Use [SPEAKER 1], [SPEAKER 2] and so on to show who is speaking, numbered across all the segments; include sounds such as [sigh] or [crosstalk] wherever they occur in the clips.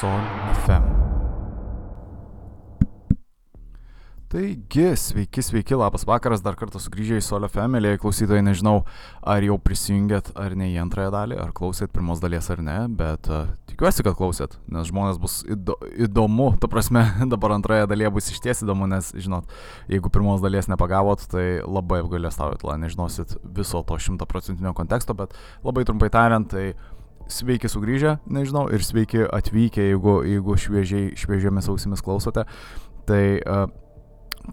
[SPEAKER 1] Sol FM. Taigi, sveiki, sveiki, labas vakaras, dar kartą sugrįžę į Solio Family, klausytojai, nežinau, ar jau prisijungėt ar ne į antrąją dalį, ar klausėt pirmos dalies ar ne, bet uh, tikiuosi, kad klausėt, nes žmonės bus įdo, įdomu, ta prasme, [laughs] dabar antroje dalyje bus išties įdomu, nes, žinot, jeigu pirmos dalies nepagavot, tai labai apgailėstaujat, nežinosit viso to šimtaprocentinio konteksto, bet labai trumpai tariant, tai sveiki sugrįžę, nežinau, ir sveiki atvykę, jeigu, jeigu šviežiai, šviežiomis ausimis klausote. Tai uh,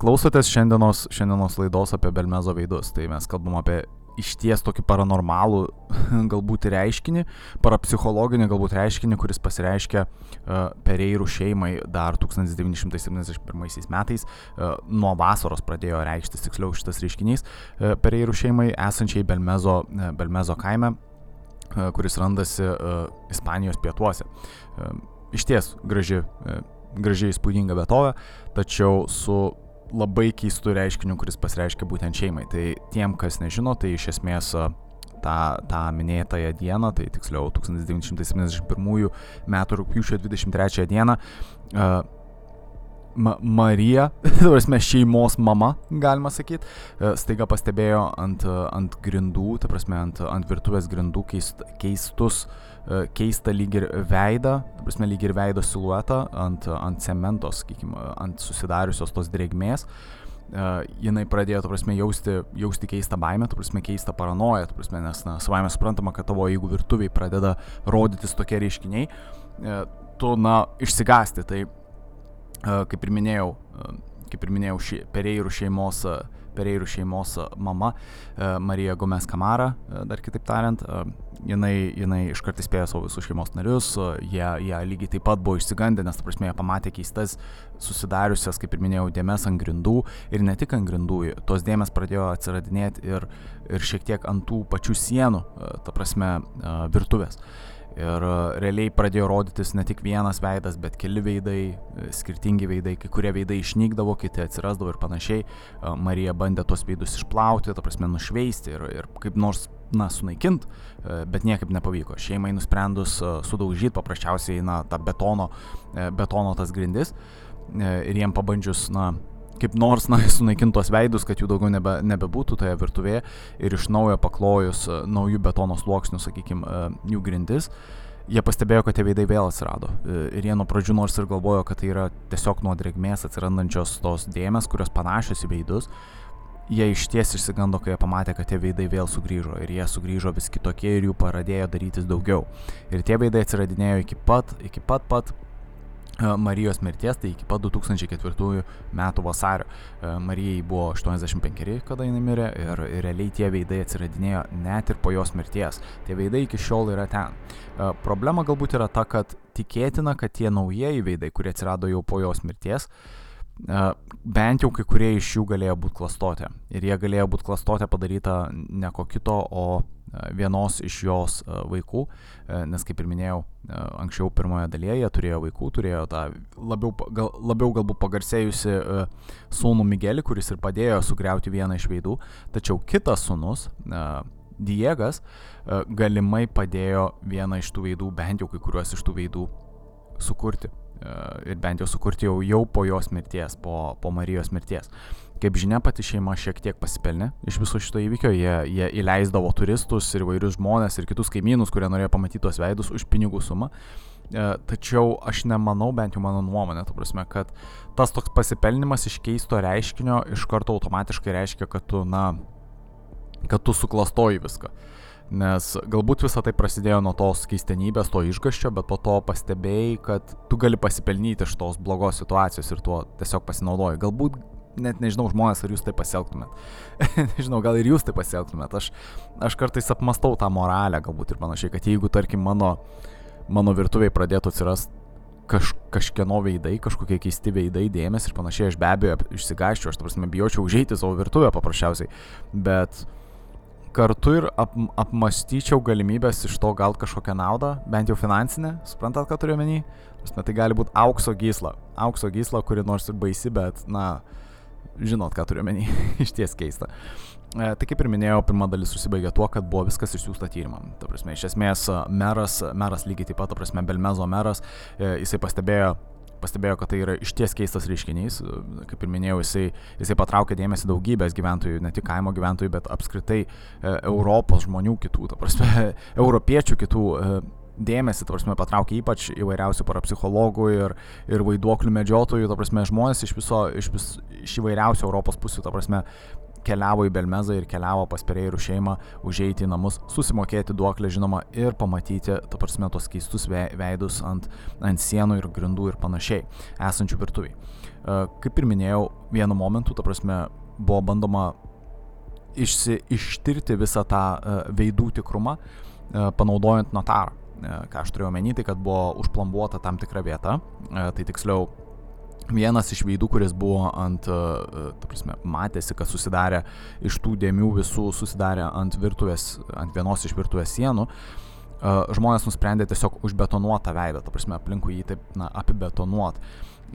[SPEAKER 1] klausotės šiandienos, šiandienos laidos apie Belmezo veidus. Tai mes kalbam apie iš ties tokį paranormalų [laughs] galbūt reiškinį, parapsichologinį galbūt reiškinį, kuris pasireiškia uh, Pereirų šeimai dar 1971 metais. Uh, nuo vasaros pradėjo reikštis tiksliau šitas reiškinys uh, Pereirų šeimai esančiai Belmezo, uh, Belmezo kaime kuris randasi Ispanijos pietuose. Iš ties graži, gražiai įspūdinga vietovė, tačiau su labai keistu reiškiniu, kuris pasireiškia būtent šeimai. Tai tiem, kas nežino, tai iš esmės tą, tą minėtąją dieną, tai tiksliau 1971 m. rūpiučio 23 d. Ma Marija, [laughs] prasme, šeimos mama, galima sakyti, staiga pastebėjo ant, ant grindų, ta prasme, ant, ant virtuvės grindų keist, keistus, keistą lyg ir veidą, ta prasme, lyg ir veido siluetą ant, ant cementos, sakykime, ant susidariusios tos drėgmės. Uh, jinai pradėjo, tu prasme, jausti, jausti keistą baimę, tu prasme, keistą paranoją, tu prasme, nes, na, savaime suprantama, kad tavo, jeigu virtuviai pradeda rodytis tokie reiškiniai, uh, tu, na, išsigasti. Tai kaip ir minėjau, kaip ir minėjau, ši, Pereirų šeimos, Pereirų šeimos mama, Marija Gomes Kamara, dar kitaip tariant, jinai, jinai iškart įspėjo savo visus šeimos narius, jie, jie lygiai taip pat buvo išsigandę, nes, ta prasme, jie pamatė keistas susidariusias, kaip ir minėjau, dėmes ant grindų ir ne tik ant grindų, tos dėmes pradėjo atsiradinėti ir, ir šiek tiek ant tų pačių sienų, ta prasme, virtuvės. Ir realiai pradėjo rodytis ne tik vienas veidas, bet keli veidai, skirtingi veidai, kai kurie veidai išnykdavo, kiti atsirasdavo ir panašiai. Marija bandė tuos veidus išplauti, ta prasme nušveisti ir, ir kaip nors, na, sunaikint, bet niekaip nepavyko. Šeimai nusprendus sudaužyti paprasčiausiai, na, tą betono, betono tas grindis ir jiem pabandžius, na, kaip nors, na, [laughs] sunaikintos veidus, kad jų daugiau nebe, nebebūtų toje virtuvėje ir iš naujo paklojus uh, naujų betono sluoksnių, sakykime, jų grindis, jie pastebėjo, kad tie veidai vėl atsirado. Uh, ir jie nuo pradžių nors ir galvojo, kad tai yra tiesiog nuo drėgmės atsirandančios tos dėmes, kurios panašios į veidus. Jie iš ties išsigando, kai jie pamatė, kad tie veidai vėl sugrįžo ir jie sugrįžo vis kitokie ir jų pradėjo darytis daugiau. Ir tie veidai atsiradinėjo iki pat, iki pat pat Marijos mirties, tai iki pat 2004 metų vasario. Marijai buvo 85, kada jinai mirė ir, realiai tie veidai atsiradinėjo net ir po jos mirties. Tie veidai iki šiol yra ten. Problema galbūt yra ta, kad tikėtina, kad tie naujieji veidai, kurie atsirado jau po jos mirties, bent jau kai kurie iš jų galėjo būti klastotė. Ir jie galėjo būti klastotė padaryta ne ko kito, o vienos iš jos vaikų, nes kaip ir minėjau, anksčiau pirmoje dalyje jie turėjo vaikų, turėjo tą labiau, gal, labiau galbūt pagarsėjusi sūnų Migelį, kuris ir padėjo sugriauti vieną iš veidų, tačiau kitas sūnus, Diegas, galimai padėjo vieną iš tų veidų, bent jau kai kuriuos iš tų veidų sukurti. Ir bent jau sukurti jau, jau po jos mirties, po, po Marijos mirties. Kaip žinia, pati šeima šiek tiek pasipelnė iš viso šito įvykio, jie, jie įleisdavo turistus ir vairius žmonės ir kitus kaimynus, kurie norėjo pamatyti tuos veidus už pinigų sumą. E, tačiau aš nemanau, bent jau mano nuomonė, tu prasme, kad tas toks pasipelnimas iš keisto reiškinio iš karto automatiškai reiškia, kad tu, na, kad tu suklastoji viską. Nes galbūt visą tai prasidėjo nuo tos keistenybės, to išgaščio, bet po to pastebėjai, kad tu gali pasipelnyti iš tos blogos situacijos ir tuo tiesiog pasinaudoji. Galbūt net nežinau žmonės, ar jūs tai pasielgtumėt. [laughs] nežinau, gal ir jūs tai pasielgtumėt. Aš, aš kartais apmastau tą moralę galbūt ir panašiai, kad jeigu, tarkim, mano, mano virtuviai pradėtų atsirasti kaž, kažkieno veidai, kažkokie keisti veidai, dėmesį ir panašiai, aš be abejo išsigaščiau, aš, tarsi, bijočiau užeiti savo virtuvę paprasčiausiai, bet kartu ir ap, apmastyčiau galimybės iš to gauti kažkokią naudą, bent jau finansinę, suprantat, ką turiu menį? Tai gali būti aukso gysla, aukso gysla, kuri nors ir baisi, bet, na, žinot, ką turiu menį, [laughs] iš ties keista. E, tai kaip ir minėjau, pirma dalis susibaigė tuo, kad buvo viskas išsiųsta tyrimam. Ta prasme, iš esmės meras, meras lygiai taip pat, ta prasme, Belmezo meras, e, jisai pastebėjo pastebėjo, kad tai yra išties keistas reiškinys. Kaip ir minėjau, jisai, jisai patraukė dėmesį daugybės gyventojų, ne tik kaimo gyventojų, bet apskritai e, Europos žmonių kitų, ta prasme, [laughs] europiečių kitų e, dėmesį, ta prasme, patraukė ypač įvairiausių parapsichologų ir, ir vaiduoklių medžiotojų, ta prasme, žmonės iš viso, iš, vis, iš įvairiausių Europos pusių, ta prasme, keliavo į Belmezą ir keliavo pas perėjų šeimą, užeiti į namus, susimokėti duoklę, žinoma, ir pamatyti, ta prasme, tos keistus veidus ant, ant sienų ir grindų ir panašiai, esančių virtuviai. E, kaip ir minėjau, vienu momentu, ta prasme, buvo bandoma išsi, ištirti visą tą e, veidų tikrumą, e, panaudojant notarą. Ką aš turėjau menyti, kad buvo užplombuota tam tikra vieta, tai tiksliau vienas iš veidų, kuris buvo ant, ta prasme, matėsi, kad susidarė iš tų dėmių visų, susidarė ant virtuvės, ant vienos iš virtuvės sienų, žmonės nusprendė tiesiog užbetonuotą veidą, ta prasme, aplinkui jį taip, na, apibetonuot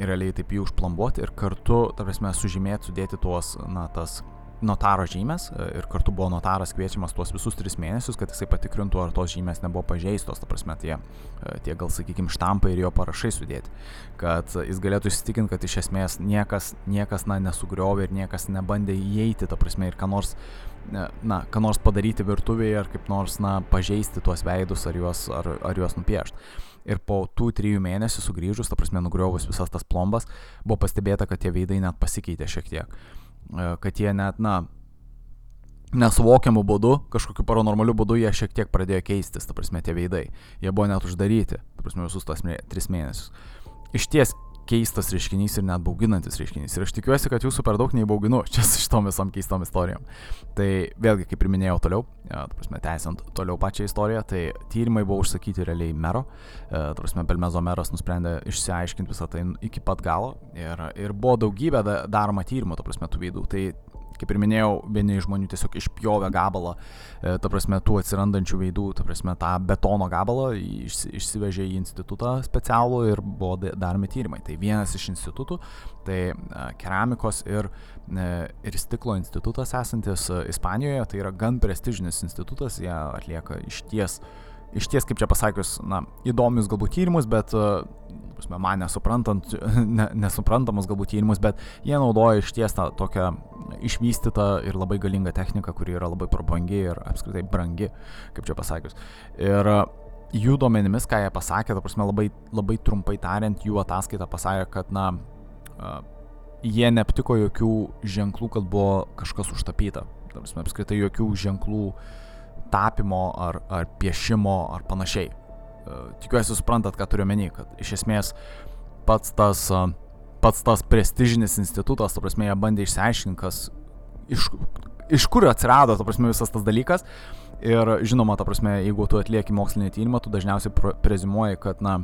[SPEAKER 1] ir realiai taip jį užplombuoti ir kartu, ta prasme, sužymėti, sudėti tuos, na, tas notaro žymės e, ir kartu buvo notaras kviečiamas tuos visus tris mėnesius, kad jisai patikrintų, ar tos žymės nebuvo pažeistos, ta prasme, tie, e, tie gal, sakykime, štampai ir jo parašai sudėti, kad jis galėtų įsitikinti, kad iš esmės niekas, niekas na, nesugriovė ir niekas nebandė įeiti, ta prasme, ir ką nors, e, na, ką nors padaryti virtuvėje ar kaip nors, na, pažeisti tuos veidus ar juos, ar, ar juos nupiešti. Ir po tų trijų mėnesių sugrįžus, ta prasme, nugriovus visas tas plombas, buvo pastebėta, kad tie veidai net pasikeitė šiek tiek. E, kad jie net, na, nesuvokiamų būdų, kažkokiu paranormaliu būdu jie šiek tiek pradėjo keistis, ta prasme, tie veidai. Jie buvo net uždaryti, ta prasme, visus tos tris mėnesius. Iš ties keistas reiškinys ir net bauginantis reiškinys. Ir aš tikiuosi, kad jūsų per daug neįbauginu [laughs] čia su šitom visom keistom istorijom. Tai vėlgi, kaip ir minėjau toliau, ja, prasme, tęsiant toliau pačią istoriją, tai tyrimai buvo užsakyti realiai mero. E, prasme, Belmezo meras nusprendė išsiaiškinti visą tai iki pat galo. Ir, ir buvo daugybė daroma tyrimų, to prasme, tų veidų. Tai kaip ir minėjau, vieni žmonių tiesiog išpjovė gabalą, e, ta prasme, tų atsirandančių veidų, ta prasme, tą betono gabalą išsivežė į institutą specialų ir buvo daromi tyrimai. Tai vienas iš institutų, tai e, keramikos ir, e, ir stiklo institutas esantis Ispanijoje, tai yra gan prestižinis institutas, jie atlieka iš ties iš ties, kaip čia pasakius, na, įdomius galbūt tyrimus, bet prasme, man nesuprantant, [laughs] ne, nesuprantamus galbūt tyrimus, bet jie naudoja iš ties tą tokią išvystytą ir labai galingą techniką, kuri yra labai prabangi ir apskritai brangi, kaip čia pasakius. Ir jų duomenimis, ką jie pasakė, ta prasme, labai, labai trumpai tariant, jų ataskaita pasakė, kad, na, jie neaptiko jokių ženklų, kad buvo kažkas užtapyta. Ta prasme, apskritai jokių ženklų tapimo ar, ar piešimo ar panašiai. Tikiuosi suprantat, ką turiu menį, kad iš esmės pats tas, pats tas prestižinis institutas, ta prasme, jie bandė išsiaiškinti, kas, iš, iš kur atsirado, ta prasme, visas tas dalykas. Ir žinoma, ta prasme, jeigu tu atlieki mokslinį tyrimą, tu dažniausiai prezimuoji, kad, na,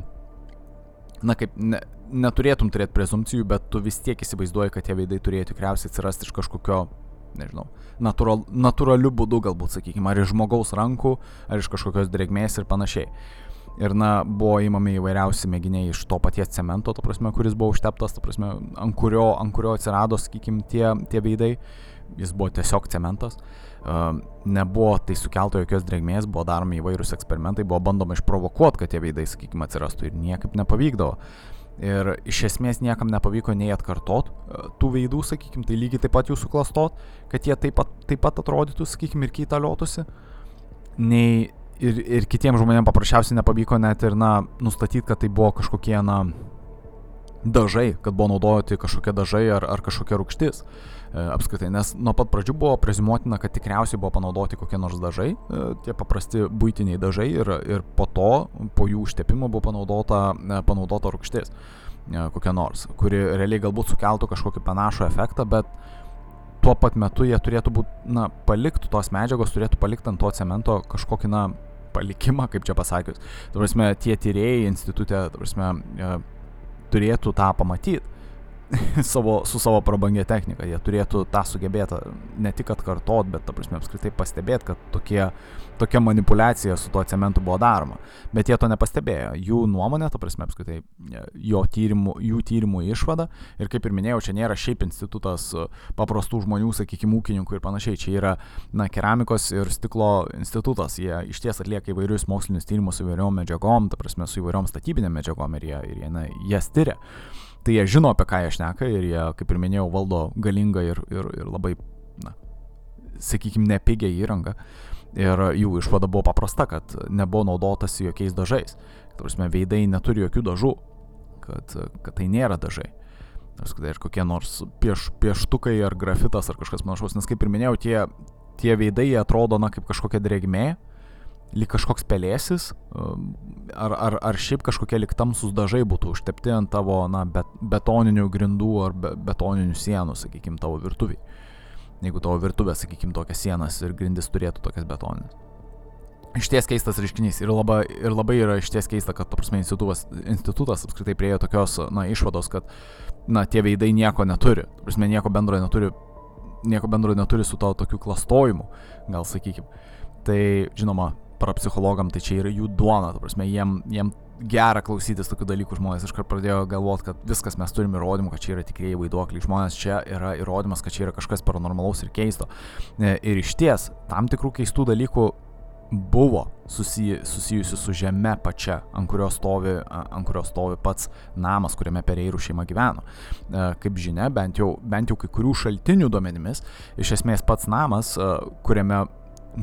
[SPEAKER 1] na kaip, ne, neturėtum turėti prezumcijų, bet tu vis tiek įsivaizduoji, kad tie veidai turėjo tikriausiai atsirasti iš kažkokio, nežinau, natural, natūraliu būdu galbūt, sakykime, ar iš žmogaus rankų, ar iš kažkokios drėgmės ir panašiai. Ir, na, buvo įmami įvairiausi mėginiai iš to paties cemento, to prasme, kuris buvo užteptas, to prasme, ant kurio, ant kurio atsirado, sakykime, tie, tie veidai. Jis buvo tiesiog cementas. Uh, nebuvo tai sukelto jokios drėgmės, buvo daromi įvairūs eksperimentai, buvo bandoma išprovokuoti, kad tie veidai, sakykime, atsirastų ir niekaip nepavykdavo. Ir iš esmės niekam nepavyko nei atkartot uh, tų veidų, sakykime, tai lygiai taip pat jų suklastot, kad jie taip pat, taip pat atrodytų, sakykime, ir keitaliotųsi, nei ir, ir kitiems žmonėms paprasčiausiai nepavyko net ir, na, nustatyti, kad tai buvo kažkokie, na, dažai, kad buvo naudoti kažkokie dažai ar, ar kažkokia rūkštis e, apskritai, nes nuo pat pradžių buvo prezimuotina, kad tikriausiai buvo panaudoti kokie nors dažai, e, tie paprasti būtiniai dažai ir, ir po to, po jų užtepimo buvo panaudota, e, panaudota rūkštis e, kokia nors, kuri realiai galbūt sukeltų kažkokį panašų efektą, bet tuo pat metu jie turėtų būti, na, paliktų tos medžiagos, turėtų palikti ant to cemento kažkokį, na, palikimą, kaip čia pasakius. Tuo prasme, tie tyrėjai institutė, tuo prasme, e, turėtų tą pamatyti. [laughs] savo, su savo prabangia technika. Jie turėtų tą sugebėti ne tik atkartot, bet, ta prasme, apskritai pastebėti, kad tokie, tokia manipulacija su tuo cementu buvo daroma. Bet jie to nepastebėjo. Jų nuomonė, ta prasme, apskritai, jo tyrimų, jų tyrimų išvada. Ir kaip ir minėjau, čia nėra šiaip institutas paprastų žmonių, sakykime, ūkininkų ir panašiai. Čia yra, na, keramikos ir stiklo institutas. Jie iš ties atlieka įvairius mokslinius tyrimus su įvairiom medžiagom, ta prasme, su įvairiom statybinėm medžiagom ir jie, ir jie, na, jas tyria tai jie žino, apie ką jie šneka ir jie, kaip ir minėjau, valdo galingą ir, ir, ir labai, na, sakykime, nepigią įrangą. Ir jų išvada buvo paprasta, kad nebuvo naudotas jokiais dažais. Tarsi, veidai neturi jokių dažų, kad, kad tai nėra dažai. Tai ir kokie nors pieš, pieštukai ar grafitas ar kažkas panašaus, nes kaip ir minėjau, tie, tie veidai atrodo, na, kaip kažkokia dregmė, lyg kažkoks pelėsis, um, ar, ar, ar šiaip kažkokie lyg tamsus dažai būtų užtepti ant tavo na, bet, betoninių grindų ar be, betoninių sienų, sakykime, tavo virtuviai. Jeigu tavo virtuvė, sakykime, tokias sienas ir grindis turėtų tokias betoninės. Išties keistas reiškinys ir labai, ir labai yra išties keista, kad, prasme, institutas, institutas apskritai priejo tokios, na, išvados, kad, na, tie veidai nieko neturi, prasme, nieko bendro neturi, nieko bendro neturi su to tokiu klastojimu, gal sakykime. Tai, žinoma, parapsichologam tai čia yra jų duona, ta prasme, jiem, jiem gera klausytis tokių dalykų žmonės iškart pradėjo galvoti, kad viskas mes turime įrodymų, kad čia yra tikrieji vaiduokliai, žmonės čia yra įrodymas, kad čia yra kažkas paranormalaus ir keisto. E, ir iš ties, tam tikrų keistų dalykų buvo susiję, susijusi su žeme pačia, ant kurios, stovi, ant kurios stovi pats namas, kuriame Pereirų šeima gyveno. E, kaip žinia, bent jau, bent jau kai kurių šaltinių duomenimis, iš esmės pats namas, e, kuriame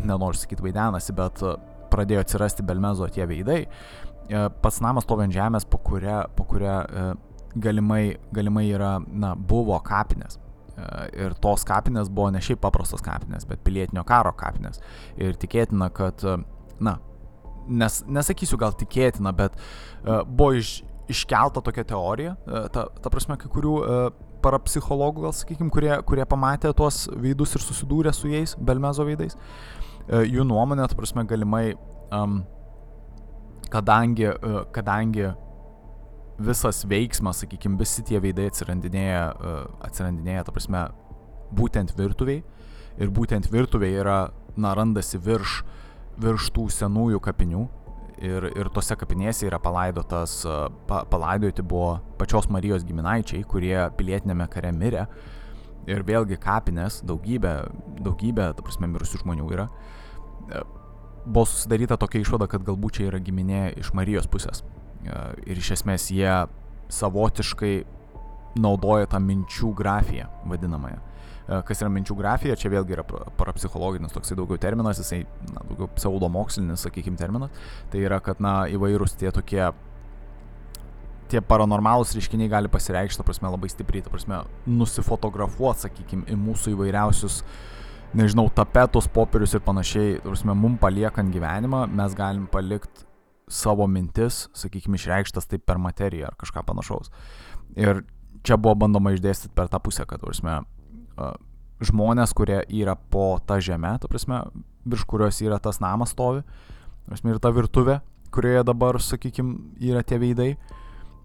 [SPEAKER 1] nenoriu sakyti vaidenasi, bet e, pradėjo atsirasti Belmezo tie veidai. E, pats namas stovi ant žemės, po kuria, po kuria e, galimai, galimai yra, na, buvo kapinės. Ir tos kapinės buvo ne šiaip paprastos kapinės, bet pilietinio karo kapinės. Ir tikėtina, kad, na, nes, nesakysiu gal tikėtina, bet buvo iš, iškelta tokia teorija, ta, ta prasme, kai kurių parapsichologų, gal sakykime, kurie, kurie pamatė tuos veidus ir susidūrė su jais, Belmezo veidais. Uh, jų nuomonė, ta prasme, galimai, um, kadangi, uh, kadangi visas veiksmas, sakykime, visi tie veidai atsirandinėja, uh, atsirandinėja, ta prasme, būtent virtuviai. Ir būtent virtuviai yra, na, randasi virš, virš tų senųjų kapinių. Ir, ir tose kapinėse yra palaidotas, pa, palaidoti buvo pačios Marijos giminaičiai, kurie pilietinėme kare mirė. Ir vėlgi kapinės, daugybė, daugybė, ta prasme, mirusių žmonių yra. E, buvo susidaryta tokia išvada, kad galbūt čia yra giminė iš Marijos pusės. E, ir iš esmės jie savotiškai naudoja tą minčių grafiją vadinamąją. E, kas yra minčių grafija, čia vėlgi yra parapsichologinis toksai daugiau terminas, jisai na, daugiau pseudomokslinis, sakykime, terminas. Tai yra, kad na, įvairūs tie tokie tie paranormalūs reiškiniai gali pasireikšti, ta prasme, labai stipriai, ta prasme, nusifotografuoti, sakykime, į mūsų įvairiausius nežinau, tapetus, popierius ir panašiai, turime, mum paliekant gyvenimą, mes galim palikti savo mintis, sakykime, išreikštas taip per materiją ar kažką panašaus. Ir čia buvo bandoma išdėstyti per tą pusę, kad, turime, žmonės, kurie yra po tą žemę, tu prasme, virš kurios yra tas namas stovi, prasme, ir ta virtuvė, kurioje dabar, sakykime, yra tie veidai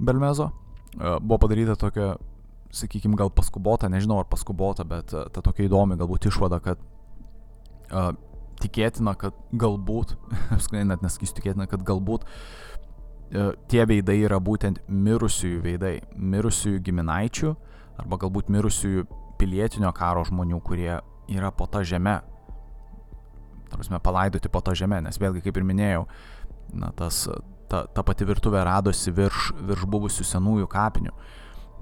[SPEAKER 1] Belmezo, buvo padaryta tokia sakykime, gal paskubota, nežinau ar paskubota, bet uh, ta tokia įdomi galbūt išvada, kad uh, tikėtina, kad galbūt, [laughs] apskritai net nesakysiu tikėtina, kad galbūt uh, tie veidai yra būtent mirusiųjų veidai, mirusiųjų giminaičių arba galbūt mirusiųjų pilietinio karo žmonių, kurie yra po tą žemę, tarsi palaidoti po tą žemę, nes vėlgi, kaip ir minėjau, na, tas, ta, ta pati virtuvė radosi virš, virš buvusių senųjų kapinių.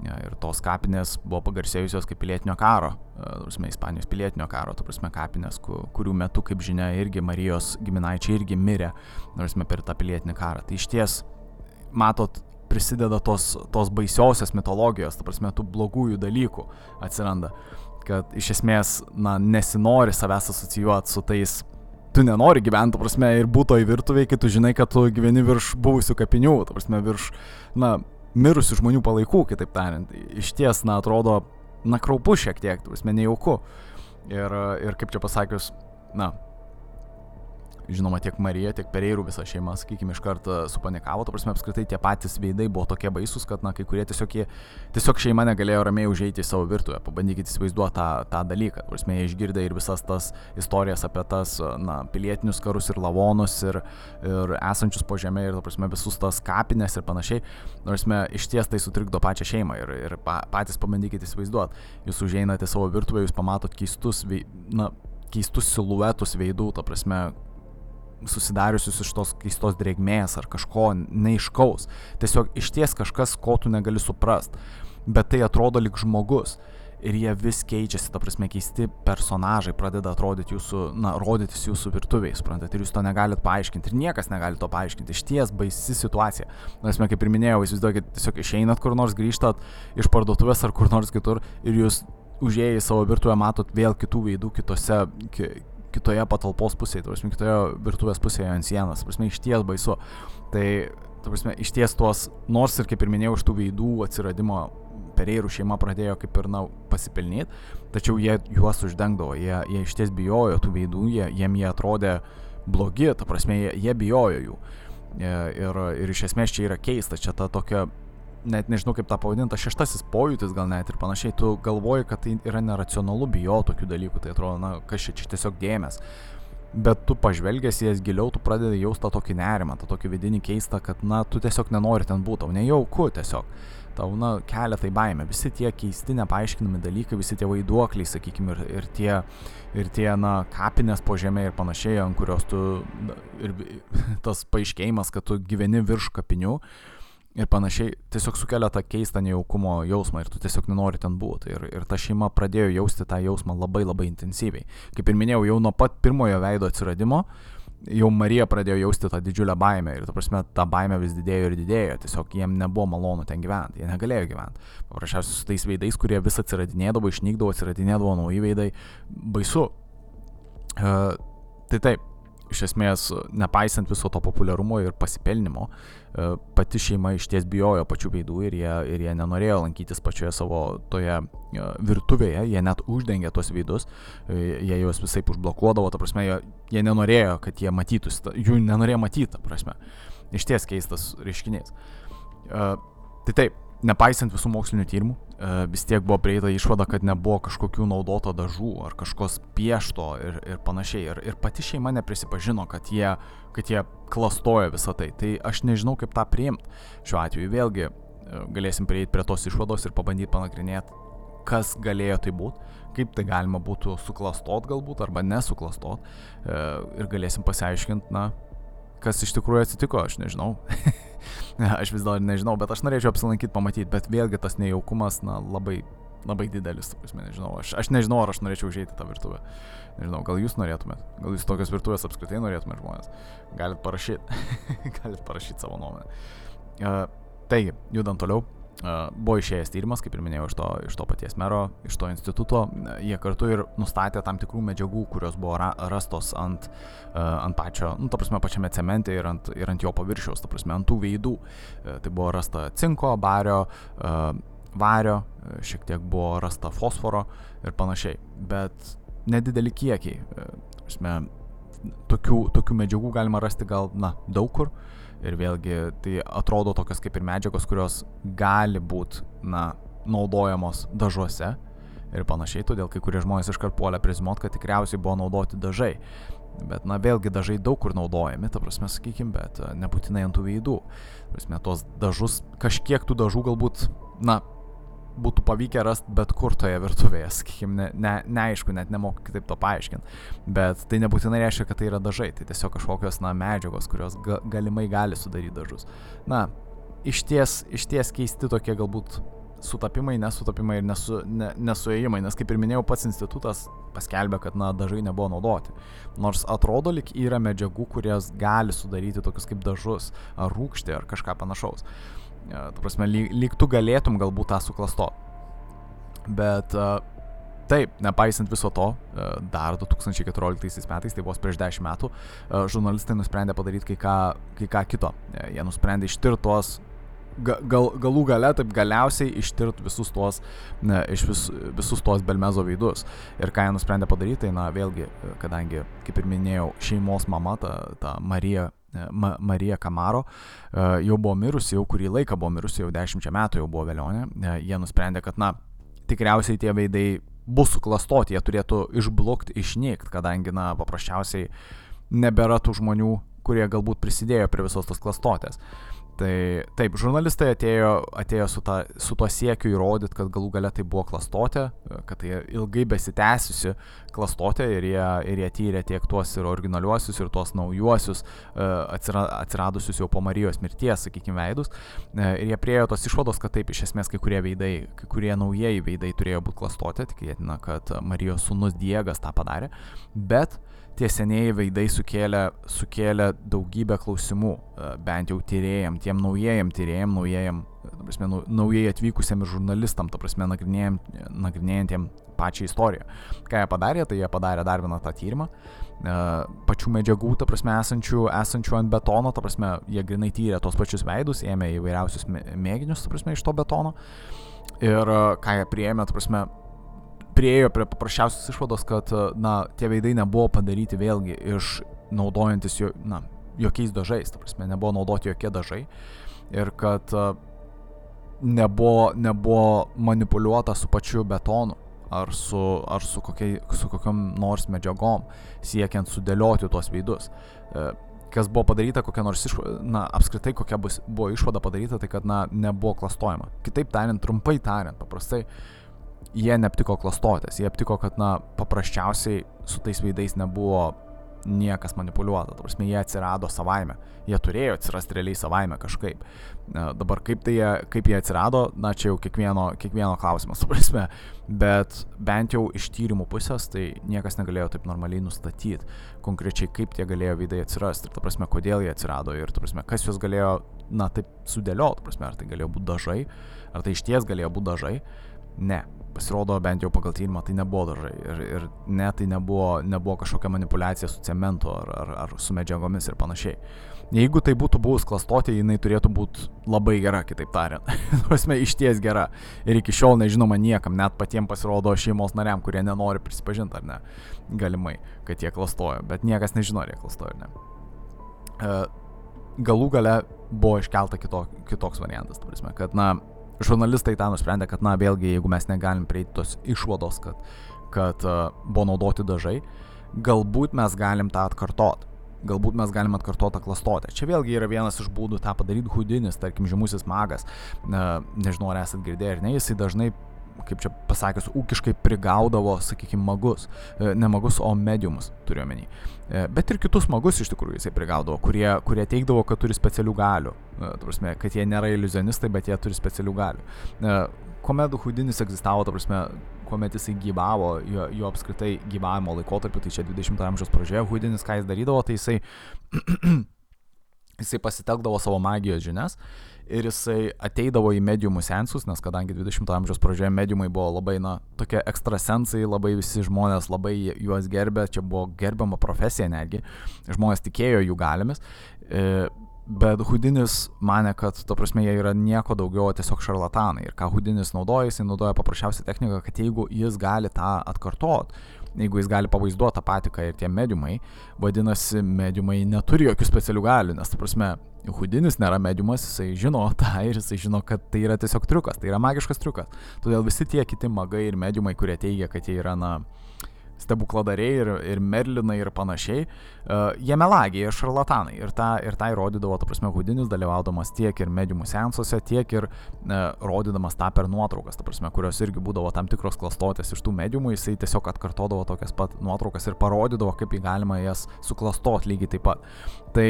[SPEAKER 1] Ir tos kapinės buvo pagarsėjusios kaip pilietinio karo, prasme, Ispanijos pilietinio karo, to prasme, kapinės, kurių metu, kaip žinia, irgi Marijos giminaičiai irgi mirė, prasme, per tą pilietinį karą. Tai iš ties, matot, prisideda tos, tos baisiosios mitologijos, ta prasme, tų blogųjų dalykų atsiranda, kad iš esmės, na, nesinori savęs asocijuoti su tais tu nenori gyventi, prasme, ir būto į virtuvėje, kai tu žinai, kad tu gyveni virš buvusių kapinių, prasme, virš, na, mirusių žmonių palaikų, kitaip tariant. Iš ties, na, atrodo, na, kraupu šiek tiek, esmė nejauku. Ir, ir kaip čia pasakius, na, žinoma, tiek Marija, tiek Pereirų visa šeima, sakykime, iš karto supanikavo, to prasme, apskritai tie patys veidai buvo tokie baisus, kad, na, kai kurie tiesiog, jie, tiesiog šeima negalėjo ramiai užeiti į savo virtuvę, pabandykite įsivaizduoti tą, tą dalyką, to prasme, jie išgirdė ir visas tas istorijas apie tas, na, pilietinius karus ir lavonus ir, ir esančius po žemė ir, to prasme, visus tas kapines ir panašiai, nors mes iš ties tai sutrikdo pačią šeimą ir, ir pa, patys pabandykite įsivaizduoti, jūs užeinate savo virtuvę, jūs pamatot keistus, na, keistus siluetus veidų, ta prasme, susidariusius iš tos keistos drėgmės ar kažko neiškaus. Tiesiog išties kažkas, ko tu negali suprast. Bet tai atrodo lik žmogus. Ir jie vis keičiasi, ta prasme, keisti personažai pradeda atrodyti jūsų, na, rodytis jūsų virtuviai, suprantate, ir jūs to negalit paaiškinti, ir niekas negali to paaiškinti, iš ties baisi situacija. Nes, kaip ir minėjau, įsivaizduokit, tiesiog išeinat kur nors, grįžtat iš parduotuvės ar kur nors kitur ir jūs užėję į savo virtuvę matot vėl kitų veidų kitose, ki, kitoje patalpos pusėje, prasme, kitoje virtuvės pusėje ant sienos, tu prasme, iš ties baisu. Tai, tu prasme, iš ties tuos, nors ir kaip ir minėjau, iš tų veidų atsiradimo pereirų šeima pradėjo kaip ir, na, pasipelnyti, tačiau jie juos uždengdavo, jie, jie iš ties bijojo tų veidų, jie, jiem jie atrodė blogi, ta prasme, jie, jie bijojo jų. Ir, ir iš esmės čia yra keista, čia ta tokia net nežinau kaip tą pavadinti, šeštasis pojūtis gal net ir panašiai, tu galvoji, kad tai yra neracionalu bijo tokių dalykų, tai atrodo, na, kas čia, tiesiog dėmes. Bet tu pažvelgęs jas giliau, tu pradedi jausti tą tokį nerimą, tą tokį vidinį keistą, kad, na, tu tiesiog nenori ten būti, tau nejauku tiesiog. Tau, na, kelia tai baime. Visi tie keisti, nepaaiškinami dalykai, visi tie vaiduokliai, sakykime, ir, ir tie, ir tie, na, kapinės po žemė ir panašiai, ant kurios tu, ir [laughs] tas paaiškėjimas, kad tu gyveni virš kapinių, uh, ir panašiai tiesiog sukelia tą keistą nejaukumo jausmą ir tu tiesiog nenori ten būti. Ir, ir ta šeima pradėjo jausti tą jausmą labai labai intensyviai. Kaip ir minėjau, jau nuo pat pirmojo veido atsiradimo, jau Marija pradėjo jausti tą didžiulę baimę ir, ta prasme, ta baimė vis didėjo ir didėjo, tiesiog jiem nebuvo malonu ten gyventi, jie negalėjo gyventi. Paprasčiausiai su tais veidais, kurie vis atsiradinėdavo, išnykdavo, atsiradinėdavo nauji veidai, baisu. Uh, tai taip, iš esmės, nepaisant viso to populiarumo ir pasipelnimo, e, pati šeima iš ties bijojo pačių veidų ir jie, ir jie nenorėjo lankytis pačioje savo toje e, virtuvėje, jie net uždengė tos veidus, e, jie juos visai užblokuodavo, ta prasme, jie, jie nenorėjo, kad jie matytųsi, jų nenorėjo matyti, ta prasme. Iš ties keistas reiškinys. Tai taip, nepaisant visų mokslinių tyrimų, e, vis tiek buvo prieita išvada, kad nebuvo kažkokių naudoto dažų ar kažkos piešto ir, ir panašiai. Ir, ir pati šeima neprisipažino, kad jie, kad jie klastojo visą tai. Tai aš nežinau, kaip tą priimti. Šiuo atveju vėlgi e, galėsim prieiti prie tos išvados ir pabandyti panagrinėti, kas galėjo tai būti, kaip tai galima būtų suklastot galbūt arba nesuklastot. E, ir galėsim pasiaiškinti, na, kas iš tikrųjų atsitiko, aš nežinau. [laughs] [laughs] aš vis dar nežinau, bet aš norėčiau apsilankyti, pamatyti, bet vėlgi tas nejaukumas, na, labai, labai didelis, prasme, nežinau, aš, aš nežinau, ar aš norėčiau užėti tą virtuvę. Nežinau, gal jūs norėtumėt, gal jūs tokios virtuvės apskritai norėtumėt žmonės. Galit parašyti, [laughs] galit parašyti savo nuomonę. Uh, taigi, judant toliau, buvo išėjęs tyrimas, kaip ir minėjau, iš to, iš to paties mero, iš to instituto. Jie kartu ir nustatė tam tikrų medžiagų, kurios buvo ra rastos ant, ant pačio, nu, ta prasme, pačiame cemente ir ant, ir ant jo paviršiaus, ta prasme, ant tų veidų. Tai buvo rasta cinko, bario, vario, šiek tiek buvo rasta fosforo ir panašiai. Bet nedideli kiekiai. Prasme, tokių, tokių medžiagų galima rasti gal, na, daug kur. Uh, Ir vėlgi tai atrodo tokios kaip ir medžiagos, kurios gali būti, na, naudojamos dažuose ir panašiai, todėl kai kurie žmonės iškart puolė prizmot, kad tikriausiai buvo naudoti dažai. Bet, na, vėlgi dažai daug kur naudojami, ta prasme, sakykime, bet nebūtinai ant tų veidų. Prasme, tos dažus, kažkiek tų dažų galbūt, na, būtų pavykę rasti bet kur toje virtuvėje, sakykime, ne, ne, neaišku, net nemoku kitaip to paaiškinti. Bet tai nebūtinai reiškia, kad tai yra dažai, tai tiesiog kažkokios, na, medžiagos, kurios ga, galimai gali sudaryti dažus. Na, iš ties, iš ties keisti tokie galbūt sutapimai, nesutapimai ir nesu, ne, nesuėjimai, nes kaip ir minėjau, pats institutas paskelbė, kad na, dažai nebuvo naudoti. Nors atrodo, lik yra medžiagų, kurias gali sudaryti tokius kaip dažus, ar rūkštį, ar kažką panašaus. Tu prasme, lyg, lyg tu galėtum galbūt tą suklastot. Bet taip, nepaisant viso to, dar 2014 metais, tai vos prieš 10 metų, žurnalistai nusprendė padaryti kai ką, kai ką kito. Jie nusprendė ištirti tuos gal, galų gale taip galiausiai ištirt visus tuos, ne, iš vis, visus tuos Belmezo veidus. Ir ką jie nusprendė padaryti, tai na vėlgi, kadangi, kaip ir minėjau, šeimos mama, ta, ta Marija Ma Marija Kamaro jau buvo mirusi, jau kurį laiką buvo mirusi, jau dešimčia metų jau buvo vėlionė. Jie nusprendė, kad, na, tikriausiai tie veidai bus suklastoti, jie turėtų išblokti, išnykt, kadangi, na, paprasčiausiai nebėra tų žmonių, kurie galbūt prisidėjo prie visos tos klastotės. Tai taip, žurnalistai atėjo, atėjo su, ta, su tuo siekiu įrodyti, kad galų gale tai buvo klastotė, kad tai ilgai besitęsiusi klastotė ir jie, ir jie tyrė tiek tuos ir originaliuosius, ir tuos naujuosius e, atsiradusius jau po Marijos mirties, sakykime, veidus. E, ir jie priejo tos išvados, kad taip iš esmės kai kurie veidai, kai kurie naujieji veidai turėjo būti klastotė, tikėtina, kad Marijos sūnus Diegas tą padarė, bet tie senieji veidai sukėlė, sukėlė daugybę klausimų, e, bent jau tyrėjam, tiem naujėjam tyrėjam, naujėjam, ta prasme, naujai atvykusiam žurnalistam, ta prasme, nagrinėjantiem pačią istoriją. Ką jie padarė, tai jie padarė dar vieną tą tyrimą, e, pačių medžiagų, ta prasme, esančių, esančių ant betono, ta prasme, jie grinai tyrė tos pačius veidus, ėmė įvairiausius mėginius, ta prasme, iš to betono. Ir e, ką jie priėmė, ta prasme, priejo prie paprasčiausios išvados, kad, na, tie veidai nebuvo padaryti vėlgi iš naudojantis jo, na, jokiais dažais, ta prasme, nebuvo naudoti jokie dažai ir kad nebuvo, nebuvo manipuliuota su pačiu betonu ar su, ar su, kokiai, su kokiam nors medžiagom, siekiant sudėlioti tuos veidus. E, kas buvo padaryta, kokia nors išvada, na, apskritai kokia bus, buvo išvada padaryta, tai kad, na, nebuvo klastojama. Kitaip tariant, trumpai tariant, paprastai, uh, jie neaptiko klastotės, jie aptiko, kad, na, paprasčiausiai su tais veidais nebuvo niekas manipuliuota, ta prasme, jie atsirado savaime, jie turėjo atsirasti realiai savaime kažkaip. Dabar kaip, tai jie, kaip jie atsirado, na čia jau kiekvieno, kiekvieno klausimas, ta prasme, bet bent jau iš tyrimų pusės tai niekas negalėjo taip normaliai nustatyti konkrečiai, kaip tie galėjo veidai atsirasti ir, ta prasme, kodėl jie atsirado ir, ta prasme, kas juos galėjo, na, taip sudėlioti, ta prasme, ar tai galėjo būti dažai, ar tai iš ties galėjo būti dažai. Ne, pasirodo bent jau pagal tyrimą tai nebuvo dažai. Ir, ir ne, tai nebuvo, nebuvo kažkokia manipulacija su cementu ar, ar, ar su medžiagomis ir panašiai. Jeigu tai būtų buvus klastotė, jinai turėtų būti labai gera, kitaip tariant. [laughs] Prasme, iš ties gera. Ir iki šiol nežinoma niekam, net patiems pasirodo šeimos nariam, kurie nenori prisipažinti ar ne. Galimai, kad jie klastojo, bet niekas nežino, ar jie klastojo ar ne. Uh, galų gale buvo iškelta kito, kitoks variantas, prasme, kad, na, žurnalistai tą nusprendė, kad, na, vėlgi, jeigu mes negalim prieiti tos išvados, kad, kad uh, buvo naudoti dažai, galbūt mes galim tą atkartoti. Galbūt mes galim atkartoti tą klastotę. Čia vėlgi yra vienas iš būdų tą padaryti Hudinis, tarkim, žymusis magas. Uh, nežinau, ar esat girdėję ar ne, jisai dažnai kaip čia pasakius, ūkiškai prigaudavo, sakykime, magus. E, ne magus, o mediumus turiu omeny. E, bet ir kitus magus iš tikrųjų jisai prigaudavo, kurie, kurie teikdavo, kad turi specialių galių. E, prasme, kad jie nėra iliuzionistai, bet jie turi specialių galių. Kuomet Hudinis egzistavo, ta prasme, kuomet jisai gyvavo, jo, jo apskritai gyvavimo laikotarpiu, tai čia 20-ojo amžiaus pradžioje, Hudinis ką jis darydavo, tai jisai, [clears throat] jisai pasitelkdavo savo magijos žinias ir jisai ateidavo į mediumų sensus, nes kadangi 20-ojo amžiaus pradžioje mediumai buvo labai, na, tokie ekstrasensai, labai visi žmonės labai juos gerbė, čia buvo gerbiama profesija netgi, žmonės tikėjo jų galimis. E, Bet Hudinis mane, kad, to prasme, jie yra nieko daugiau, tiesiog šarlatanai. Ir ką Hudinis naudoja, jisai naudoja paprasčiausią techniką, kad jeigu jis gali tą atkartot, jeigu jis gali pavaizduoti tą patį, ką ir tie mediumai, vadinasi, mediumai neturi jokių specialių galių, nes, ta prasme, Hudinis nėra mediumas, jisai žino tą ir jisai žino, kad tai yra tiesiog triukas, tai yra magiškas triukas. Todėl visi tie kiti magai ir mediumai, kurie teigia, kad jie yra, na, stebukladariai ir, ir merlinai ir panašiai, uh, jie melagiai, jie šarlatanai. Ir tą, ir tą įrodydavo, ta prasme, Hudinis dalyvaudamas tiek ir mediumų sensuose, tiek ir uh, rodydamas tą per nuotraukas, ta prasme, kurios irgi būdavo tam tikros klastotės iš tų mediumų, jisai tiesiog atkartodavo tokias pat nuotraukas ir parodydavo, kaip įgalima jas suklastot lygiai taip pat. Tai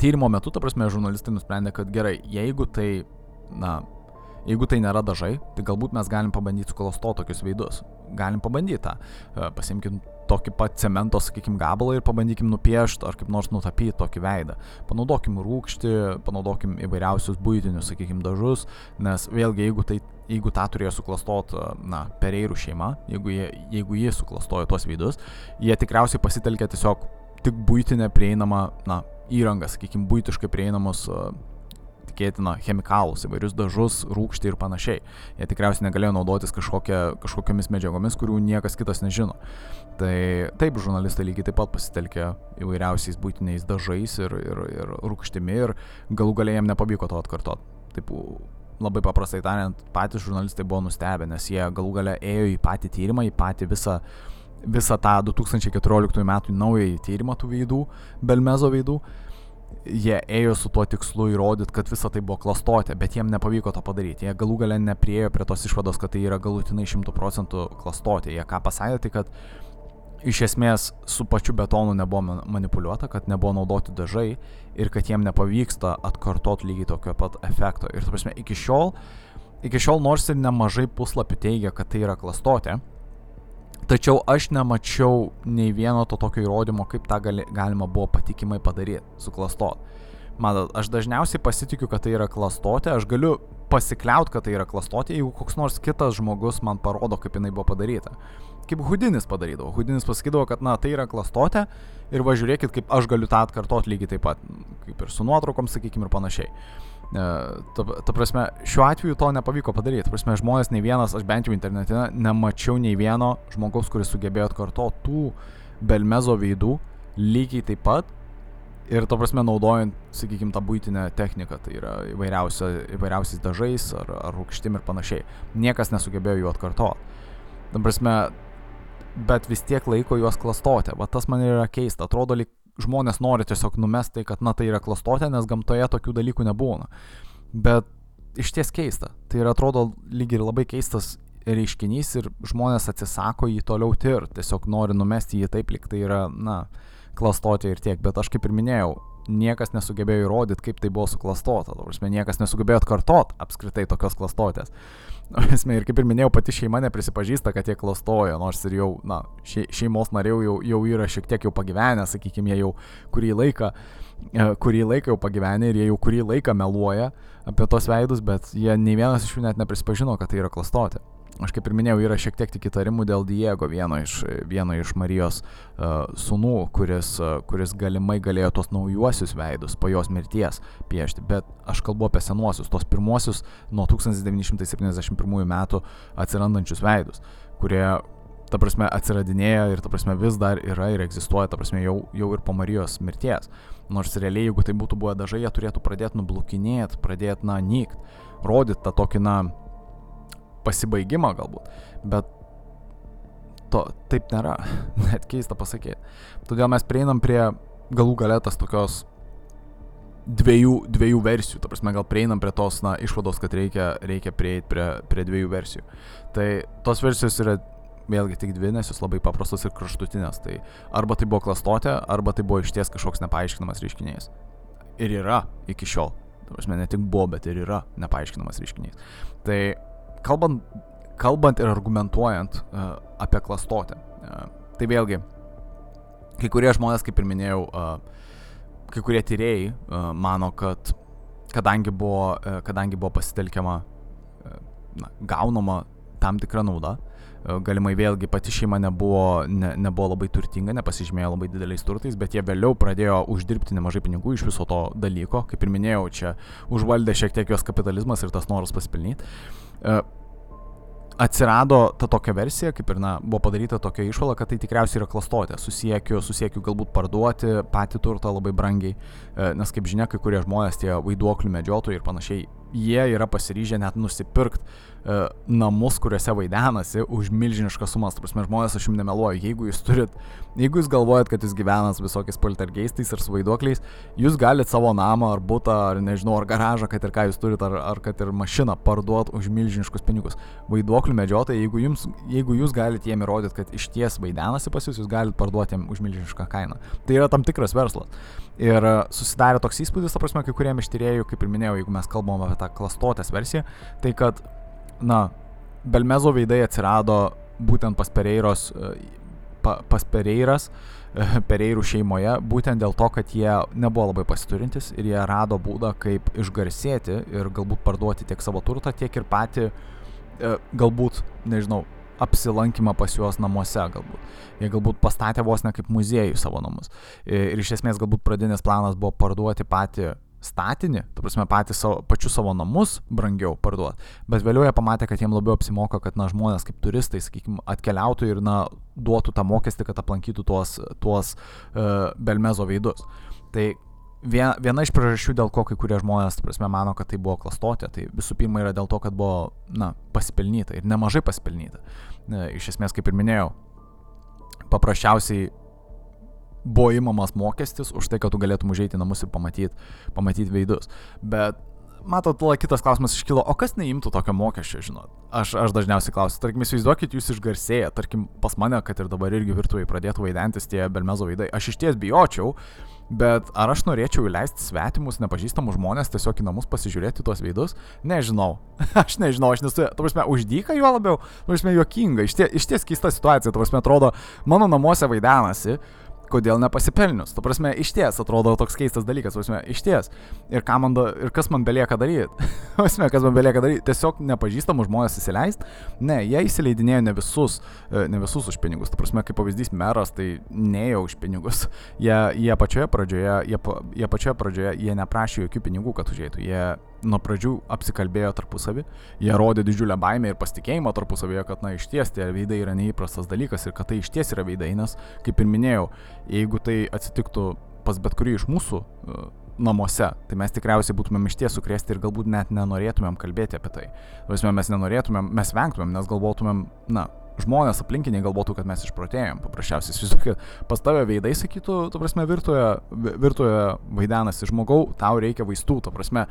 [SPEAKER 1] tyrimo metu, ta prasme, žurnalistai nusprendė, kad gerai, jeigu tai, na, jeigu tai nėra dažai, tai galbūt mes galim pabandyti suklastoti tokius veidus. Galim pabandyti tą. E, pasimkim tokį pat cemento, sakykim, gabalą ir pabandykim nupiešti ar kaip nors nutapyti tokį veidą. Panaudokim rūkštį, panaudokim įvairiausius būtinius, sakykim, dažus, nes vėlgi, jeigu, tai, jeigu tą turėjo suklastot, e, na, pereirų šeima, jeigu jie, jeigu jie suklastojo tuos veidus, jie tikriausiai pasitelkė tiesiog tik būtinę prieinamą, na, įrangą, sakykime, būtiškai prieinamus, tikėtina chemikalus, įvairius dažus, rūkštį ir panašiai. Jie tikriausiai negalėjo naudotis kažkokia, kažkokiamis medžiagomis, kurių niekas kitas nežino. Tai taip, žurnalistai lygiai taip pat pasitelkė įvairiausiais būtiniais dažais ir, ir, ir rūkštimi ir galų galiai jiem nepavyko to atkartoti. Taip, labai paprastai tariant, patys žurnalistai buvo nustebę, nes jie galų gale ėjo į patį tyrimą, į patį visą visą tą 2014 metų naująjį tyrimą tų veidų, Belmezo veidų, jie ėjo su tuo tikslu įrodyti, kad visa tai buvo klastotė, bet jiem nepavyko to padaryti. Jie galų gale nepriejo prie tos išvados, kad tai yra galutinai 100 procentų klastotė. Jie ką pasakė, tai kad iš esmės su pačiu betonu nebuvo manipuliuota, kad nebuvo naudoti dažai ir kad jiem nepavyksta atkartoti lygiai tokio pat efekto. Ir, tu prasme, iki šiol, iki šiol nors ir nemažai puslapių teigia, kad tai yra klastotė, Tačiau aš nemačiau nei vieno to tokio įrodymo, kaip tą gali, galima buvo patikimai padaryti, suklastot. Matot, aš dažniausiai pasitikiu, kad tai yra klastotė, aš galiu pasikliaut, kad tai yra klastotė, jeigu koks nors kitas žmogus man parodo, kaip jinai buvo padaryta. Kaip Hudinis padarydavo. Hudinis pasakydavo, kad na, tai yra klastotė ir važiuokit, kaip aš galiu tą atkartoti lygiai taip pat, kaip ir su nuotraukom, sakykime, ir panašiai. E, ta, ta prasme, šiuo atveju to nepavyko padaryti. Ta prasme, žmonės, nei vienas, aš bent jau internete nemačiau nei vieno žmogaus, kuris sugebėjo atkartoti tų belmezo veidų lygiai taip pat. Ir to prasme, naudojant, sakykime, tą būtinę techniką, tai yra įvairiausiais dažais ar, ar rūkštim ir panašiai. Niekas nesugebėjo jų atkartoti. Ta prasme, bet vis tiek laiko juos klastoti. Va tas man yra keista. Atrodo, lyg žmonės nori tiesiog numesti tai, kad na tai yra klastotė, nes gamtoje tokių dalykų nebūna. Bet iš ties keista. Tai yra atrodo lyg ir labai keistas reiškinys ir žmonės atsisako jį toliau tirti, tiesiog nori numesti jį taip, lyg tai yra, na, klastotė ir tiek. Bet aš kaip ir minėjau, niekas nesugebėjo įrodyti, kaip tai buvo suklastota. Prasme, niekas nesugebėjo atkartot apskritai tokios klastotės. [laughs] Esmė, ir kaip ir minėjau, pati šeima neprisipažįsta, kad jie klastojo, nors ir jau, na, še, šeimos nariai jau, jau yra šiek tiek jau pagyvenę, sakykime, jie jau kurį laiką, e, kurį laiką jau pagyvenę ir jie jau kurį laiką meluoja apie tos veidus, bet jie nei vienas iš jų net neprisipažino, kad tai yra klastotė aš kaip ir minėjau, yra šiek tiek tik įtarimų dėl Diego, vieno iš, vieno iš Marijos uh, sūnų, kuris, uh, kuris galimai galėjo tos naujuosius veidus po jos mirties piešti, bet aš kalbu apie senuosius, tos pirmuosius nuo 1971 metų atsirandančius veidus, kurie, ta prasme, atsiradinėja ir, ta prasme, vis dar yra ir egzistuoja, ta prasme, jau, jau ir po Marijos mirties. Nors realiai, jeigu tai būtų buvę dažai, jie turėtų pradėti nublukinėti, pradėti, na, nykt, rodyti tą tokį, na, pasibaigimą galbūt, bet to taip nėra, [laughs] net keista pasakyti. Todėl mes prieinam prie galų galėtas tokios dviejų, dviejų versijų, ta prasme gal prieinam prie tos na, išvados, kad reikia, reikia prieiti prie, prie dviejų versijų. Tai tos versijos yra vėlgi tik dvi, nes jos labai paprastos ir kraštutinės. Tai arba tai buvo klastotė, arba tai buvo išties kažkoks nepaaiškinamas reiškinys. Ir yra iki šiol. Ta prasme, ne tik buvo, bet ir yra nepaaiškinamas reiškinys. Tai kalbant, kalbant ir argumentuojant uh, apie klastotę, uh, tai vėlgi, kai kurie žmonės, kaip ir minėjau, uh, kai kurie tyrėjai uh, mano, kad kadangi buvo, uh, kadangi buvo pasitelkiama, uh, na, gaunama tam tikra nauda, galimai vėlgi pati šeima nebuvo, ne, nebuvo labai turtinga, nepasižymėjo labai dideliais turtais, bet jie vėliau pradėjo uždirbti nemažai pinigų iš viso to dalyko. Kaip ir minėjau, čia užvaldė šiek tiek jos kapitalizmas ir tas noras pasipelnyti. E, atsirado ta tokia versija, kaip ir, na, buvo padaryta tokia išvala, kad tai tikriausiai yra klastotė. Susiekiu, susiekiu galbūt parduoti patį turtą labai brangiai, e, nes kaip žinia, kai kurie žmonės, tie vaiduoklių medžiotojai ir panašiai, jie yra pasiryžę net nusipirkti namus, kuriuose vaidenasi už milžiniškas sumas. Tuo prasme, žmonės, aš jums nemeluoju, jeigu jūs turit, jeigu jūs galvojat, kad jūs gyvenat visokiais poltergeistais ir su vaiduokliais, jūs galite savo namą ar būtą, ar nežinau, ar garažą, kad ir ką jūs turit, ar, ar kad ir mašiną parduot už milžiniškus pinigus. Vaiduoklių medžiotojai, jeigu, jums, jeigu jūs galite jiem įrodyti, kad iš ties vaidenasi pas jūs, jūs galite parduoti jiem už milžinišką kainą. Tai yra tam tikras verslas. Ir e, susidarė toks įspūdis, ta prasme, kai kuriem iš tyriejų, kaip ir minėjau, jeigu mes kalbam apie tą klastotės versiją, tai kad, na, Belmezo veidai atsirado būtent pas Pereiros, e, pa, pas Pereiras, e, Pereirų šeimoje, būtent dėl to, kad jie nebuvo labai pasiturintis ir jie rado būdą, kaip išgarsėti ir galbūt parduoti tiek savo turtą, tiek ir patį, galbūt, nežinau, apsilankymą pas juos namuose galbūt. Jie galbūt pastatė vos ne kaip muziejų savo namus. Ir iš esmės galbūt pradinis planas buvo parduoti patį statinį, tu prasme patys savo, pačius savo namus brangiau parduoti, bet vėliau jie pamatė, kad jiems labiau apsimoka, kad na, žmonės kaip turistai, sakykime, atkeliautų ir na, duotų tą mokestį, kad aplankytų tuos, tuos uh, Belmezo veidus. Tai viena, viena iš priežasčių, dėl ko kai kurie žmonės, prasme, mano, kad tai buvo klastotė, tai visų pirma yra dėl to, kad buvo, na, pasipelnyta ir nemažai pasipelnyta. E, iš esmės, kaip ir minėjau, paprasčiausiai buvo įmamas mokestis už tai, kad tu galėtum užeiti į namus ir pamatyti pamatyt veidus. Bet matot, kitas klausimas iškilo, o kas neimtų tokio mokesčio, žinot? Aš, aš dažniausiai klausiu, tarkim, įsivaizduokit, jūs išgarsėję, tarkim, pas mane, kad ir dabar irgi virtuvai pradėtų vaidentis tie belmezo veidai, aš iš ties bijočiau, bet ar aš norėčiau įleisti svetimus, nepažįstamus žmonės tiesiog į namus pasižiūrėti tuos veidus? Nežinau. [laughs] aš nežinau, aš nesu, tu prasme, uždyka juo labiau, tu prasme, juokinga, iš ties, iš ties keista situacija, tu prasme, atrodo, mano namuose vaidenasi kodėl nepasipelnius? Tu prasme, iš ties atrodo toks keistas dalykas, prasme, iš ties. Ir, man da, ir kas man belieka daryti? [laughs] prasme, kas man belieka daryti? Tiesiog nepažįstamus žmonės įsileisti? Ne, jie įsileidinėjo ne visus, e, ne visus už pinigus. Tu prasme, kaip pavyzdys meras, tai ne jau už pinigus. Jie, jie pačioje pradžioje, jie, jie pačioje pradžioje, jie neprašė jokių pinigų, kad užėjtų. Jie nuo pradžių apsikalbėjo tarpusavį, jie rodė didžiulę baimę ir pasitikėjimą tarpusavėje, kad na iš ties tie veidai yra neįprastas dalykas ir kad tai iš ties yra veidai, nes kaip ir minėjau, jeigu tai atsitiktų pas bet kurį iš mūsų uh, namuose, tai mes tikriausiai būtumėm iš ties sukrėsti ir galbūt net nenorėtumėm kalbėti apie tai. Vasme, mes nenorėtumėm, mes vengtumėm, nes galvotumėm, na, žmonės aplinkiniai galvotų, kad mes išprotėjom. Paprasčiausiai, įsivaizduok, pas tave veidai sakytų, tu prasme, virtuoje, virtuoje vaidenasi žmogau, tau reikia vaistų, tu prasme,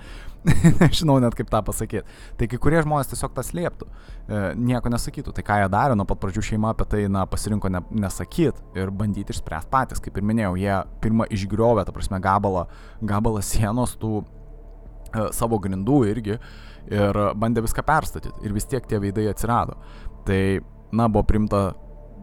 [SPEAKER 1] [laughs] nežinau net kaip tą pasakyti. Tai kai kurie žmonės tiesiog tas lieptų, e, nieko nesakytų. Tai ką jie darė, nuo pat pradžių šeima apie tai, na, pasirinko ne, nesakyti ir bandyti išspręsti patys. Kaip ir minėjau, jie pirmą išgriovė, ta prasme, gabalą, gabalą sienos tų e, savo grindų irgi ir bandė viską perstatyti. Ir vis tiek tie veidai atsirado. Tai na, buvo primta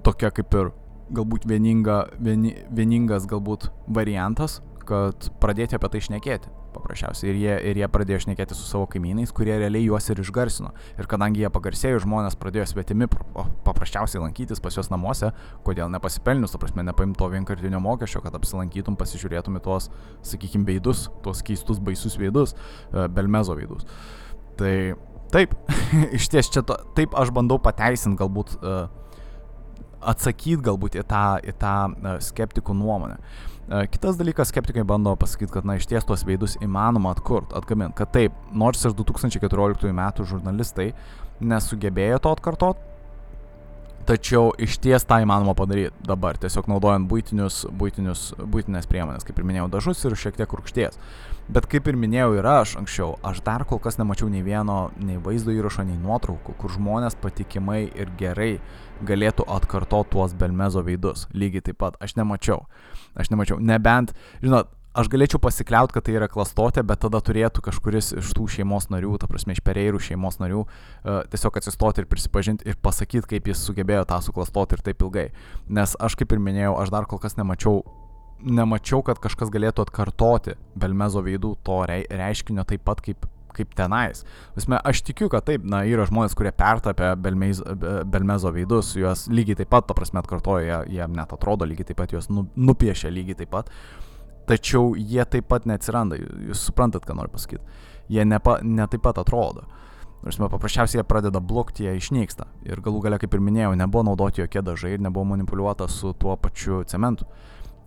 [SPEAKER 1] tokia kaip ir galbūt vieninga, vieni, vieningas galbūt variantas, kad pradėti apie tai šnekėti. Paprasčiausiai. Ir jie, ir jie pradėjo šnekėti su savo kaimynais, kurie realiai juos ir išgarsino. Ir kadangi jie pagarsėjo, žmonės pradėjo svetimi paprasčiausiai lankytis pas juos namuose, kodėl nepasipelnius, ta prasme, nepaimti to vienkartinio mokesčio, kad apsilankytum, pasižiūrėtum į tuos, sakykime, veidus, tuos keistus, baisus veidus, e, belmezo veidus. Tai Taip, [laughs] iš ties čia to, taip aš bandau pateisinti galbūt, uh, atsakyti galbūt į tą, į tą uh, skeptikų nuomonę. Uh, kitas dalykas, skeptikai bando pasakyti, kad na iš ties tuos veidus įmanoma atkurt, atgaminti, kad taip, nors ir 2014 metų žurnalistai nesugebėjo to atkartot, Tačiau iš ties tą įmanoma padaryti dabar, tiesiog naudojant būtinius, būtinius, būtinės priemonės, kaip ir minėjau, dažus ir šiek tiek rūkšties. Bet kaip ir minėjau ir aš anksčiau, aš dar kol kas nemačiau nei vieno, nei vaizdo įrašo, nei nuotraukų, kur žmonės patikimai ir gerai galėtų atkartoti tuos Belmezo veidus. Lygiai taip pat, aš nemačiau. Aš nemačiau. Nebent, žinot, aš galėčiau pasikliauti, kad tai yra klastotė, bet tada turėtų kažkuris iš tų šeimos narių, ta prasme, iš pereirų šeimos narių, uh, tiesiog atsistoti ir prisipažinti ir pasakyti, kaip jis sugebėjo tą suklastoti ir taip ilgai. Nes aš kaip ir minėjau, aš dar kol kas nemačiau, nemačiau kad kažkas galėtų atkartoti Belmezo veidų to reiškinio taip pat kaip kaip tenais. Visme, aš tikiu, kad taip, na, yra žmonės, kurie pertapė Belmeiz, Belmezo veidus, juos lygiai taip pat, ta prasme, atkartoja, jie, jie net atrodo lygiai taip pat, juos nu, nupiešia lygiai taip pat. Uh, Tačiau jie taip pat neatsiranda, jūs suprantat, ką noriu pasakyti. Jie nepa, ne taip pat atrodo. Prasme, paprasčiausiai jie pradeda blokti, jie išnyksta. Ir galų gale, kaip ir minėjau, nebuvo naudoti jokie dažai ir nebuvo manipuliuota su tuo pačiu cementu.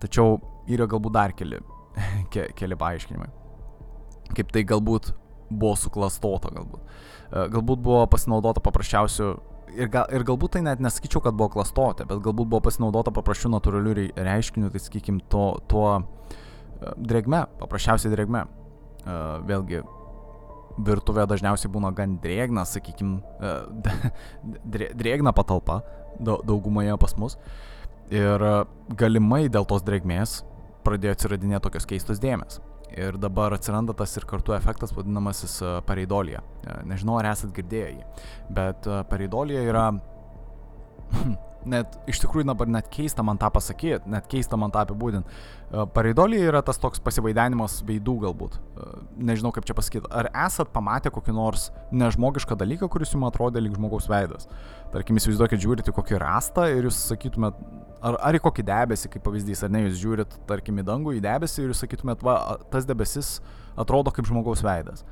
[SPEAKER 1] Tačiau yra galbūt dar keli, [laughs] ke, keli paaiškinimai. Kaip tai galbūt buvo suklastota galbūt. E, galbūt buvo pasinaudota paprasčiausiu ir, gal, ir galbūt tai net nesakyčiau, kad buvo klastotė, bet galbūt buvo pasinaudota paprasčiau natūraliu reiškiniu, tai sakykim, to, tuo drėgme, paprasčiausiai drėgme. Vėlgi, virtuvė dažniausiai būna gan drėgna, sakykime, [laughs] drėgna patalpa daugumoje pas mus. Ir galimai dėl tos drėgmės pradėjo atsiradinėti tokios keistos dėmes. Ir dabar atsiranda tas ir kartu efektas vadinamasis pareidolija. Nežinau, ar esat girdėję jį, bet pareidolija yra [clears throat] net iš tikrųjų dabar net keista man tą pasakyti, net keista man tą apibūdinti. E, pareidolija yra tas toks pasivaidenimas veidų galbūt. E, nežinau kaip čia pasakyti. Ar esat pamatę kokį nors nežmogišką dalyką, kuris jums atrodė lyg žmogaus veidas? Tarkim, įsivaizduokit, žiūrite kokį rastą ir jūs sakytumėt, ar, ar į kokį debesį, kaip pavyzdys, ar ne, jūs žiūrit, tarkim, į dangų, į debesį ir jūs sakytumėt, va, tas debesis atrodo kaip žmogaus veidas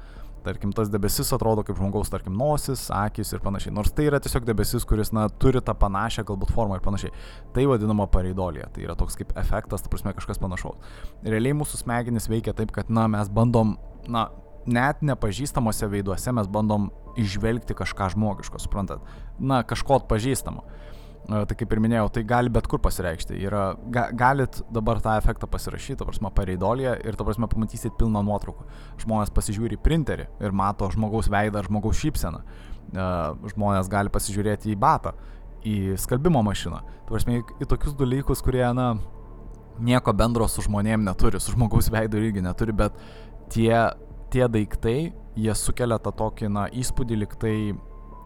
[SPEAKER 1] tarkim, tas debesis atrodo kaip žmogaus, tarkim, nosis, akis ir panašiai. Nors tai yra tiesiog debesis, kuris, na, turi tą panašią galbūt formą ir panašiai. Tai vadinama pareidolija, tai yra toks kaip efektas, ta prasme, kažkas panašaus. Realiai mūsų smegenys veikia taip, kad, na, mes bandom, na, net nepažįstamuose veiduose mes bandom išvelgti kažką žmogiško, suprantat? Na, kažko atpažįstamo. Tai kaip ir minėjau, tai gali bet kur pasireikšti. Yra, ga, galit dabar tą efektą pasirašyti, ta prasme, pareidolėje ir, ta prasme, pamatysit pilną nuotraukų. Žmonės pasižiūri į printerį ir mato žmogaus veidą, žmogaus šypseną. Žmonės gali pasižiūrėti į batą, į skalbimo mašiną. Ta prasme, į tokius dalykus, kurie, na, nieko bendro su žmonėm neturi, su žmogaus veidu irgi neturi, bet tie, tie daiktai, jie sukelia tą tokį, na, įspūdį, liktai,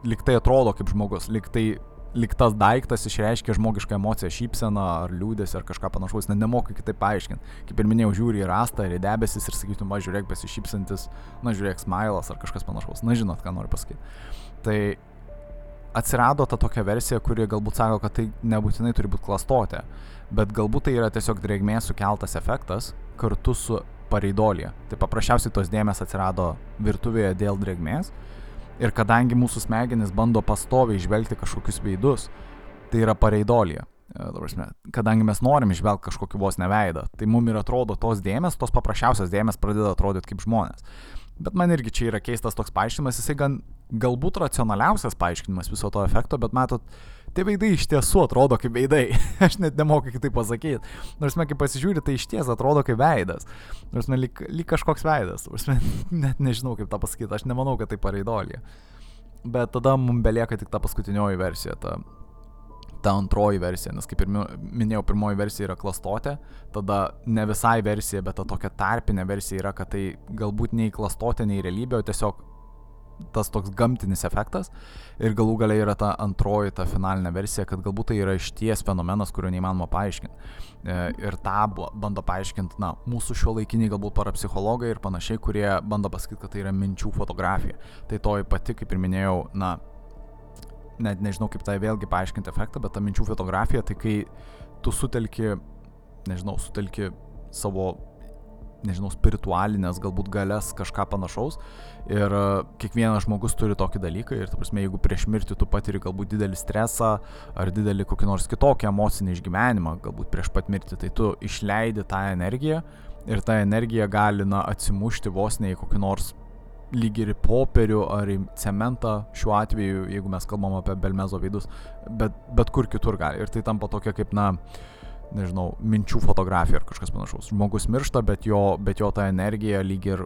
[SPEAKER 1] liktai atrodo kaip žmogus, liktai lik tas daiktas išreiškia žmogišką emociją, šypseną ar liūdėsi ar kažką panašaus, net nemoku kitaip paaiškinti. Kaip ir minėjau, žiūri į rastą ir į debesis ir sakytum, va, žiūrėk besišypsantis, na, žiūrėk smilas ar kažkas panašaus, na, žinot, ką noriu pasakyti. Tai atsirado ta tokia versija, kuri galbūt sako, kad tai nebūtinai turi būti klastotė, bet galbūt tai yra tiesiog drėgmės sukeltas efektas kartu su pareidolė. Tai paprasčiausiai tos dėmesio atsirado virtuvėje dėl drėgmės Ir kadangi mūsų smegenys bando pastoviai išvelgti kažkokius veidus, tai yra pareidolija. E, kadangi mes norim išvelgti kažkokį vos neveidą, tai mum ir atrodo tos dėmes, tos paprasčiausios dėmes pradeda atrodyti kaip žmonės. Bet man irgi čia yra keistas toks paaiškinimas, jisai gan galbūt racionaliausias paaiškinimas viso to efekto, bet matot, tie veidai iš tiesų atrodo kaip veidai. [laughs] Aš net nemoku kitaip pasakyti. Nors mes kaip pasižiūri, tai iš ties atrodo kaip veidas. Nors mes lyg, lyg kažkoks veidas. Nors [laughs] mes net nežinau kaip tą pasakyti. Aš nemanau, kad tai pareidolė. Bet tada mums belieka tik ta paskutinioji versija, ta ta antroji versija, nes kaip ir minėjau, pirmoji versija yra klastotė, tada ne visai versija, bet ta tokia tarpinė versija yra, kad tai galbūt nei klastotė, nei realybė, o tiesiog tas toks gamtinis efektas ir galų galiai yra ta antroji, ta finalinė versija, kad galbūt tai yra išties fenomenas, kurio neįmanoma paaiškinti. E, ir tą bando paaiškinti, na, mūsų šio laikiniai galbūt parapsichologai ir panašiai, kurie bando pasakyti, kad tai yra minčių fotografija. Tai toji pati, kaip ir minėjau, na, net nežinau kaip tai vėlgi paaiškinti efektą, bet ta minčių fotografija, tai kai tu sutelki, nežinau, sutelki savo, nežinau, spiritualinės galbūt galės kažką panašaus ir e, kiekvienas žmogus turi tokį dalyką ir, ta prasme, jeigu prieš mirtį tu patiri galbūt didelį stresą ar didelį kokį nors kitokį emocinį išgyvenimą, galbūt prieš pat mirtį, tai tu išleidi tą energiją ir ta energija gali, na, atsimušti vos ne į kokį nors lyg ir popierių ar į cementą šiuo atveju, jeigu mes kalbam apie Belmezo veidus, bet, bet kur kitur gali. Ir tai tampa tokia kaip, na, nežinau, minčių fotografija ar kažkas panašaus. Žmogus miršta, bet jo, bet jo ta energija lyg ir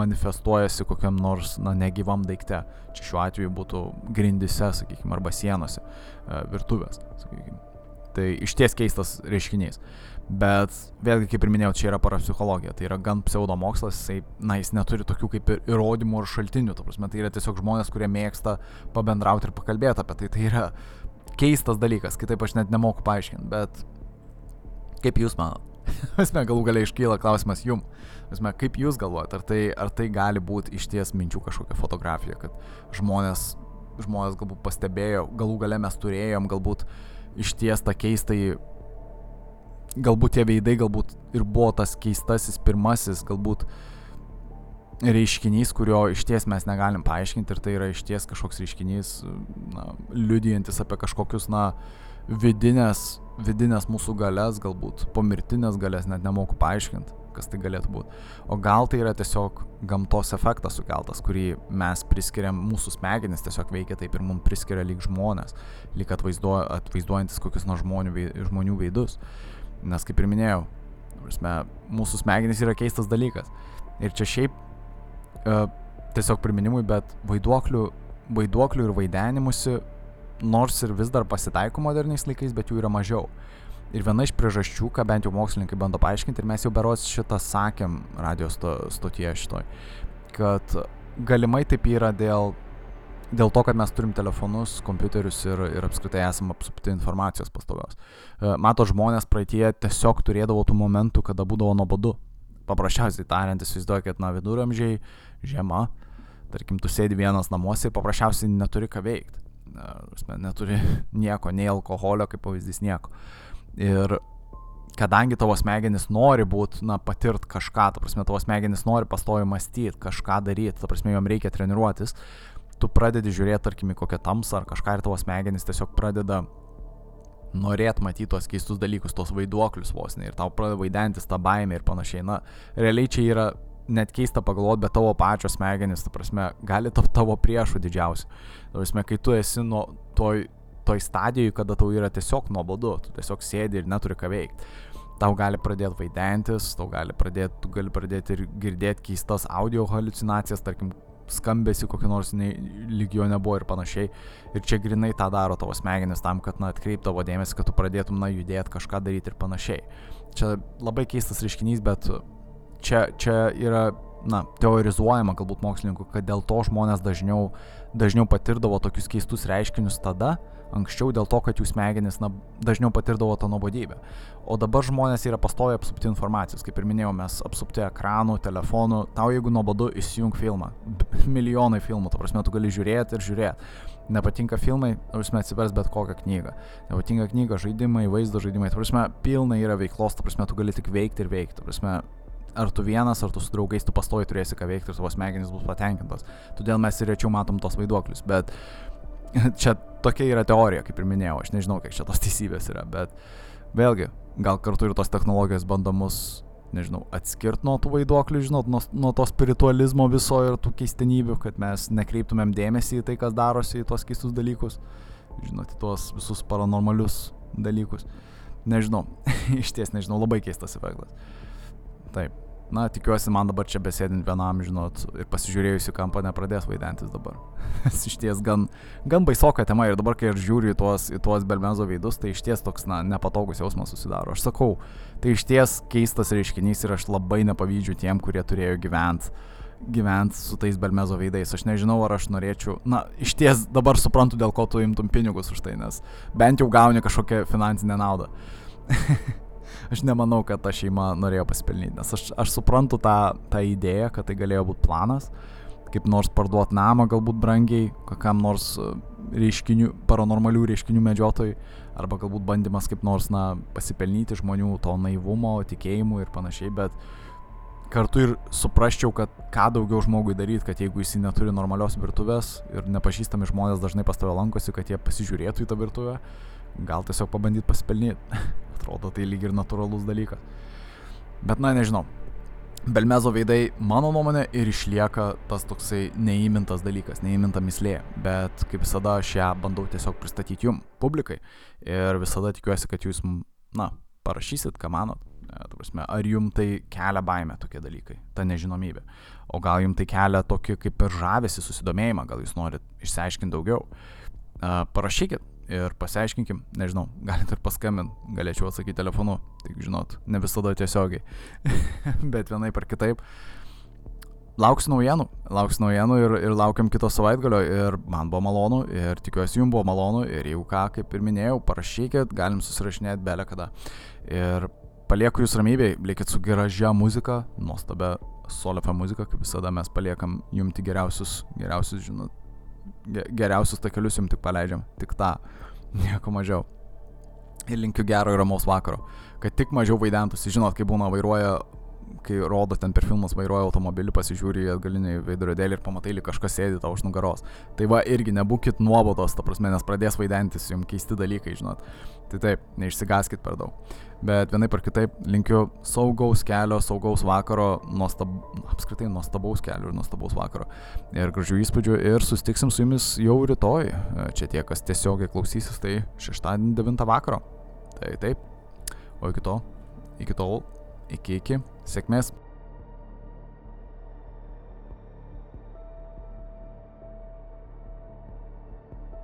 [SPEAKER 1] manifestuojasi kokiam nors, na, negyvam daikte. Čia šiuo atveju būtų grindise, sakykime, arba sienose, e, virtuvės, sakykime. Tai iš ties keistas reiškinys. Bet vėlgi, kaip ir minėjau, čia yra parapsichologija, tai yra gan pseudomokslas, jisai, na, jis neturi tokių kaip ir įrodymų ar šaltinių, ta prasme, tai yra tiesiog žmonės, kurie mėgsta pabendrauti ir pakalbėti apie tai. Tai yra keistas dalykas, kitaip aš net nemoku paaiškinti, bet kaip jūs manot? [laughs] Esmė, galų galiai iškyla klausimas jum. Esmė, kaip jūs galvojate, ar tai, ar tai gali būti iš ties minčių kažkokia fotografija, kad žmonės, žmonės galbūt pastebėjo, galų gale mes turėjom galbūt iš ties tą keistąjį galbūt tie veidai galbūt ir buvo tas keistasis pirmasis, galbūt reiškinys, kurio iš ties mes negalim paaiškinti ir tai yra iš ties kažkoks reiškinys, na, liudijantis apie kažkokius, na, vidinės, vidinės mūsų galės, galbūt pomirtinės galės, net nemoku paaiškinti, kas tai galėtų būti. O gal tai yra tiesiog gamtos efektas sukeltas, kurį mes priskiriam, mūsų smegenis tiesiog veikia taip ir mums priskiria lyg žmonės, lyg atvaizduo, atvaizduojantis kokius nors žmonių, žmonių veidus. Nes kaip ir minėjau, prasme, mūsų smegenys yra keistas dalykas. Ir čia šiaip e, tiesiog priminimui, bet vaiduoklių, vaiduoklių ir vaidenimusi nors ir vis dar pasitaiko moderniais laikais, bet jų yra mažiau. Ir viena iš priežasčių, ką bent jau mokslininkai bando paaiškinti, ir mes jau berots šitą sakėm radijos sto, stotyje šitoj, kad galimai taip yra dėl dėl to, kad mes turim telefonus, kompiuterius ir, ir apskritai esame apsupti informacijos pastovios. E, mato žmonės praeitie tiesiog turėdavo tų momentų, kada būdavo nuobodu. Paprasčiausiai tariant, įsivaizduoju, kad na viduramžiai, žiema, tarkim, tu sėdi vienas namuose ir paprasčiausiai neturi ką veikti. Neturi [laughs] nieko, nei alkoholio, kaip pavyzdys, nieko. Ir kadangi tavo smegenys nori būti, na, patirt kažką, ta prasme, tavo smegenys nori pastovi mąstyti, kažką daryti, ta prasme, jom reikia treniruotis, tu pradedi žiūrėti, tarkim, kokią tamsą ar kažką ir tavo smegenys tiesiog pradeda norėt matyti tos keistus dalykus, tos vaiduoklius vos ne ir tau pradeda vaidentis tą baimę ir panašiai. Na, realiai čia yra net keista pagalvoti, bet tavo pačios smegenys, ta prasme, gali tapti tavo priešų didžiausiu. Ta prasme, kai tu esi nuo toj, toj stadijoje, kada tau yra tiesiog nuobodu, tu tiesiog sėdi ir neturi ką veikti tau gali pradėti vaidentis, tau gali pradėti, tu gali pradėti ir girdėti keistas audio halucinacijas, tarkim, skambesi kokį nors lyg jo nebuvo ir panašiai. Ir čia grinai tą daro tavo smegenis tam, kad, na, atkreip tavo dėmesį, kad tu pradėtum, na, judėti, kažką daryti ir panašiai. Čia labai keistas reiškinys, bet čia, čia yra, na, teorizuojama galbūt mokslininkų, kad dėl to žmonės dažniau, dažniau patirdavo tokius keistus reiškinius tada, anksčiau dėl to, kad jų smegenys na, dažniau patirdavo tą nuobodybę. O dabar žmonės yra pastoviai apsupti informacijos, kaip ir minėjau, mes apsupti ekranų, telefonų, tau jeigu nuobodu įsijung filmą, milijonai filmų, ta prasme, tu gali žiūrėti ir žiūrėti. Nepatinka filmai, prasme, atsivers bet kokią knygą. Nepatinka knyga, žaidimai, vaizdo žaidimai, ta prasme, pilna yra veiklos, ta prasme, tu gali tik veikti ir veikti, ta prasme, ar tu vienas, ar tu su draugais, tu pastoji turėsi ką veikti ir tavo smegenys bus patenkintos. Todėl mes ir rečiau matom tos vaiduoklius. Bet [laughs] čia tokia yra teorija, kaip ir minėjau, aš nežinau, kiek čia tos teisybės yra, bet vėlgi, gal kartu ir tos technologijos bando mus, nežinau, atskirti nuo tų vaiduoklių, žinot, nuo, nuo to spiritualizmo viso ir tų keistenybių, kad mes nekreiptumėm dėmesį į tai, kas darosi, į tos keistus dalykus, žinot, į tuos visus paranormalius dalykus. Nežinau, [laughs] iš ties nežinau, labai keistas efektas. Taip. Na, tikiuosi, man dabar čia besėdint vienam, žinot, ir pasižiūrėjusi kampą nepradės vaidentis dabar. [laughs] iš ties gan, gan baisoka tema ir dabar, kai aš žiūriu į tuos, į tuos Belmenzo veidus, tai iš ties toks, na, nepatogus jausmas susidaro. Aš sakau, tai iš ties keistas reiškinys ir aš labai nepavydžiu tiem, kurie turėjo gyventi gyventi su tais Belmezo veidais. Aš nežinau, ar aš norėčiau, na, iš ties dabar suprantu, dėl ko tu imtum pinigus už tai, nes bent jau gauni kažkokią finansinę naudą. [laughs] aš nemanau, kad ta šeima norėjo pasipelnyti, nes aš, aš suprantu tą, tą idėją, kad tai galėjo būti planas, kaip nors parduoti namą galbūt brangiai, kokiam nors e, reiškinių, paranormalių reiškinių medžiotojui, arba galbūt bandymas kaip nors, na, pasipelnyti žmonių to naivumo, tikėjimų ir panašiai, bet kartu ir suprasčiau, kad ką daugiau žmogui daryti, kad jeigu jis neturi normalios virtuvės ir nepažįstami žmonės dažnai pas tave lankosi, kad jie pasižiūrėtų į tą virtuvę, gal tiesiog pabandyti pasipelnyti. [laughs] Atrodo, tai lyg ir natūralus dalykas. Bet na, nežinau. Belmezo veidai, mano nuomonė, ir išlieka tas toksai neįmintas dalykas, neįminta mislė. Bet kaip visada aš ją bandau tiesiog pristatyti jum, publikai. Ir visada tikiuosi, kad jūs, na, parašysit, ką manot. E, prasme, ar jum tai kelia baimę tokie dalykai, ta nežinomybė. O gal jum tai kelia tokį kaip ir žavesi, susidomėjimą, gal jūs norit išsiaiškinti daugiau. Uh, parašykit, ir pasiaiškinkim, nežinau, galite ir paskambint, galėčiau atsakyti telefonu, tik žinot, ne visada tiesiogiai, [laughs] bet vienaip ar kitaip. Lauksiu naujienų, lauksiu naujienų ir, ir laukiam kito savaitgalio ir man buvo malonu ir tikiuosi jums buvo malonu ir jeigu ką, kaip ir minėjau, parašykit, galim susirašinėti belę kada. Ir palieku jūs ramybėj, likit su gražia muzika, nuostabia solefa muzika, kaip visada mes paliekam jums tik geriausius, geriausius, žinot, geriausius takelius jums tik paleidžiam, tik tą, [laughs] nieko mažiau. Ir linkiu gero ir ramaus vakaro, kad tik mažiau vaidentųsi, žinot, kai būna vairuoja kai rodo ten per filmus vairuoja automobilį, pasižiūri į atgalinį veidrodėlį ir pamatai, lyg kažkas sėdi tau už nugaros. Tai va irgi nebūkit nuobodos, ta prasme, nes pradės vaidentis jums keisti dalykai, žinot. Tai taip, neišsigaskit per daug. Bet vienaip ar kitaip linkiu saugaus kelio, saugaus vakaro, nuostab... apskritai nuostabaus kelio ir nuostabaus vakaro. Ir gražių įspūdžių ir sustiksim su jumis jau rytoj. Čia tie, kas tiesiogiai klausysis, tai šeštadienį 9 vakaro. Tai taip. O iki to, iki tol, iki iki, sėkmės.